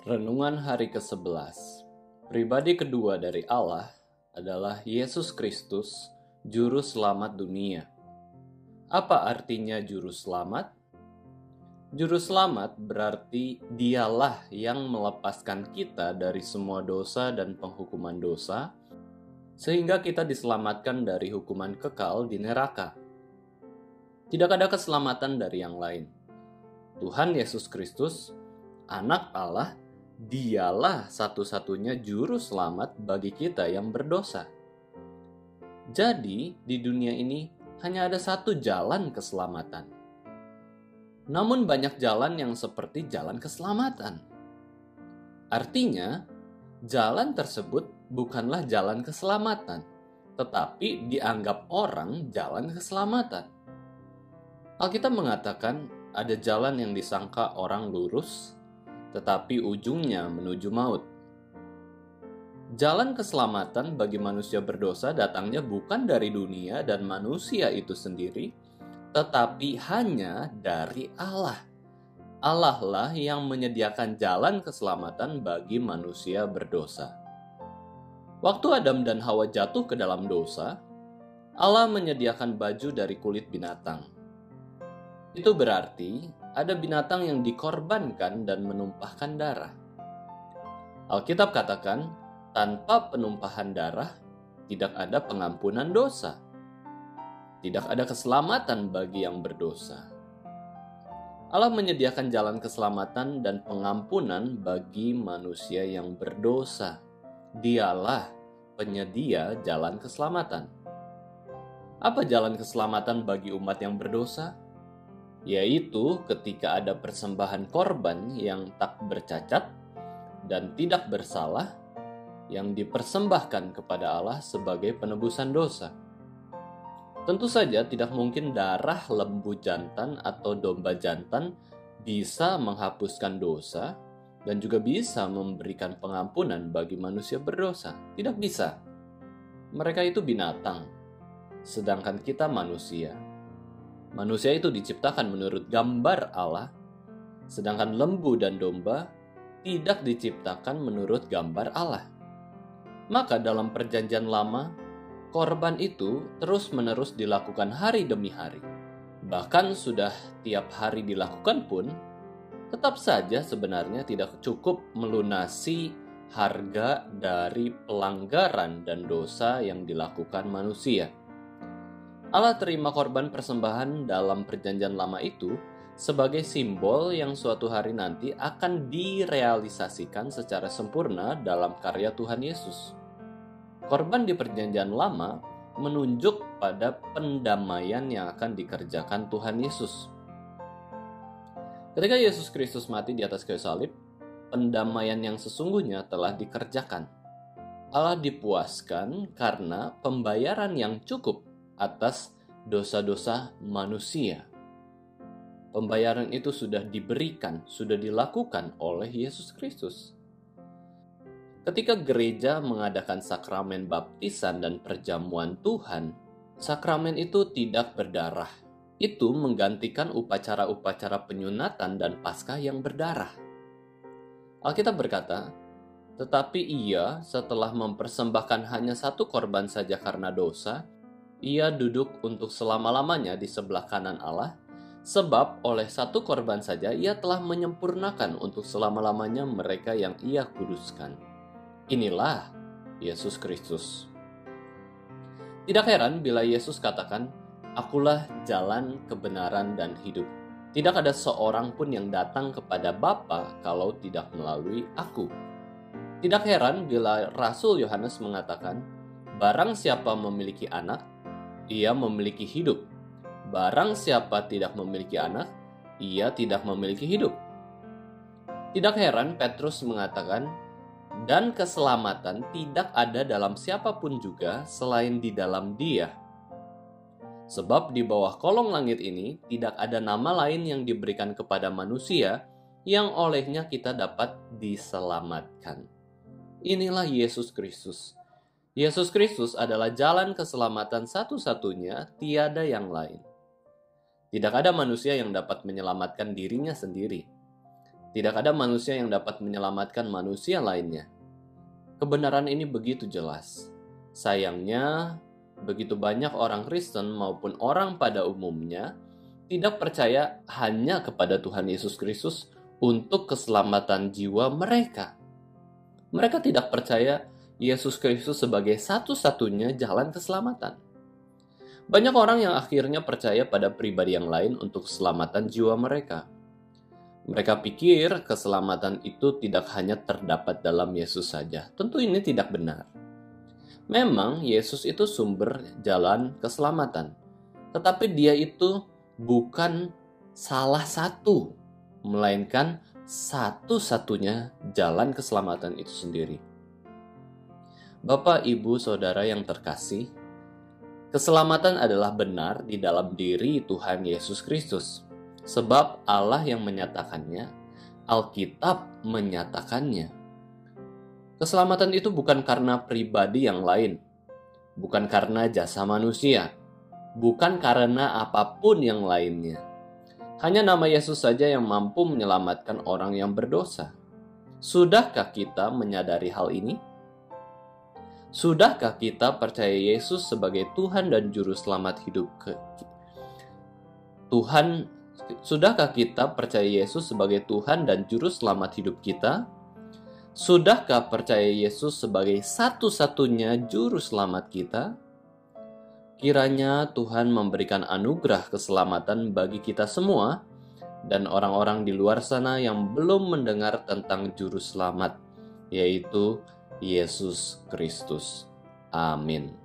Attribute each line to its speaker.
Speaker 1: Renungan hari ke-11 Pribadi kedua dari Allah adalah Yesus Kristus, Juru Selamat dunia. Apa artinya Juru Selamat? Juru Selamat berarti dialah yang melepaskan kita dari semua dosa dan penghukuman dosa, sehingga kita diselamatkan dari hukuman kekal di neraka. Tidak ada keselamatan dari yang lain. Tuhan Yesus Kristus, Anak Allah, Dialah satu-satunya juru selamat bagi kita yang berdosa. Jadi, di dunia ini hanya ada satu jalan keselamatan. Namun, banyak jalan yang seperti jalan keselamatan. Artinya, jalan tersebut bukanlah jalan keselamatan, tetapi dianggap orang jalan keselamatan. Alkitab mengatakan ada jalan yang disangka orang lurus, tetapi ujungnya menuju maut. Jalan keselamatan bagi manusia berdosa datangnya bukan dari dunia dan manusia itu sendiri, tetapi hanya dari Allah. Allah lah yang menyediakan jalan keselamatan bagi manusia berdosa. Waktu Adam dan Hawa jatuh ke dalam dosa, Allah menyediakan baju dari kulit binatang. Itu berarti ada binatang yang dikorbankan dan menumpahkan darah. Alkitab katakan, tanpa penumpahan darah tidak ada pengampunan dosa. Tidak ada keselamatan bagi yang berdosa. Allah menyediakan jalan keselamatan dan pengampunan bagi manusia yang berdosa. Dialah penyedia jalan keselamatan. Apa jalan keselamatan bagi umat yang berdosa? Yaitu ketika ada persembahan korban yang tak bercacat dan tidak bersalah yang dipersembahkan kepada Allah sebagai penebusan dosa. Tentu saja tidak mungkin darah lembu jantan atau domba jantan bisa menghapuskan dosa dan juga bisa memberikan pengampunan bagi manusia berdosa. Tidak bisa. Mereka itu binatang, sedangkan kita manusia Manusia itu diciptakan menurut gambar Allah, sedangkan lembu dan domba tidak diciptakan menurut gambar Allah. Maka dalam perjanjian lama, korban itu terus-menerus dilakukan hari demi hari. Bahkan sudah tiap hari dilakukan pun, tetap saja sebenarnya tidak cukup melunasi harga dari pelanggaran dan dosa yang dilakukan manusia. Allah terima korban persembahan dalam perjanjian lama itu sebagai simbol yang suatu hari nanti akan direalisasikan secara sempurna dalam karya Tuhan Yesus. Korban di perjanjian lama menunjuk pada pendamaian yang akan dikerjakan Tuhan Yesus. Ketika Yesus Kristus mati di atas kayu salib, pendamaian yang sesungguhnya telah dikerjakan. Allah dipuaskan karena pembayaran yang cukup atas dosa-dosa manusia. Pembayaran itu sudah diberikan, sudah dilakukan oleh Yesus Kristus. Ketika gereja mengadakan sakramen baptisan dan perjamuan Tuhan, sakramen itu tidak berdarah. Itu menggantikan upacara-upacara penyunatan dan paskah yang berdarah. Alkitab berkata, tetapi ia setelah mempersembahkan hanya satu korban saja karena dosa, ia duduk untuk selama-lamanya di sebelah kanan Allah, sebab oleh satu korban saja ia telah menyempurnakan untuk selama-lamanya mereka yang ia kuduskan. Inilah Yesus Kristus. Tidak heran bila Yesus katakan, Akulah jalan, kebenaran, dan hidup. Tidak ada seorang pun yang datang kepada Bapa kalau tidak melalui aku. Tidak heran bila Rasul Yohanes mengatakan, Barang siapa memiliki anak, ia memiliki hidup. Barang siapa tidak memiliki anak, ia tidak memiliki hidup. Tidak heran Petrus mengatakan, dan keselamatan tidak ada dalam siapa pun juga selain di dalam dia. Sebab di bawah kolong langit ini tidak ada nama lain yang diberikan kepada manusia yang olehnya kita dapat diselamatkan. Inilah Yesus Kristus, Yesus Kristus adalah jalan keselamatan satu-satunya, tiada yang lain. Tidak ada manusia yang dapat menyelamatkan dirinya sendiri. Tidak ada manusia yang dapat menyelamatkan manusia lainnya. Kebenaran ini begitu jelas. Sayangnya, begitu banyak orang Kristen maupun orang pada umumnya tidak percaya hanya kepada Tuhan Yesus Kristus untuk keselamatan jiwa mereka. Mereka tidak percaya Yesus Kristus sebagai satu-satunya jalan keselamatan. Banyak orang yang akhirnya percaya pada pribadi yang lain untuk keselamatan jiwa mereka. Mereka pikir keselamatan itu tidak hanya terdapat dalam Yesus saja. Tentu ini tidak benar. Memang Yesus itu sumber jalan keselamatan. Tetapi dia itu bukan salah satu, melainkan satu-satunya jalan keselamatan itu sendiri. Bapak, Ibu, Saudara yang terkasih, keselamatan adalah benar di dalam diri Tuhan Yesus Kristus sebab Allah yang menyatakannya, Alkitab menyatakannya. Keselamatan itu bukan karena pribadi yang lain, bukan karena jasa manusia, bukan karena apa pun yang lainnya. Hanya nama Yesus saja yang mampu menyelamatkan orang yang berdosa. Sudahkah kita menyadari hal ini? Sudahkah kita percaya Yesus sebagai Tuhan dan Juru Selamat hidup ke Tuhan Sudahkah kita percaya Yesus sebagai Tuhan dan Juru Selamat hidup kita? Sudahkah percaya Yesus sebagai satu-satunya Juru Selamat kita? Kiranya Tuhan memberikan anugerah keselamatan bagi kita semua dan orang-orang di luar sana yang belum mendengar tentang Juru Selamat, yaitu Yesus Kristus. Amin.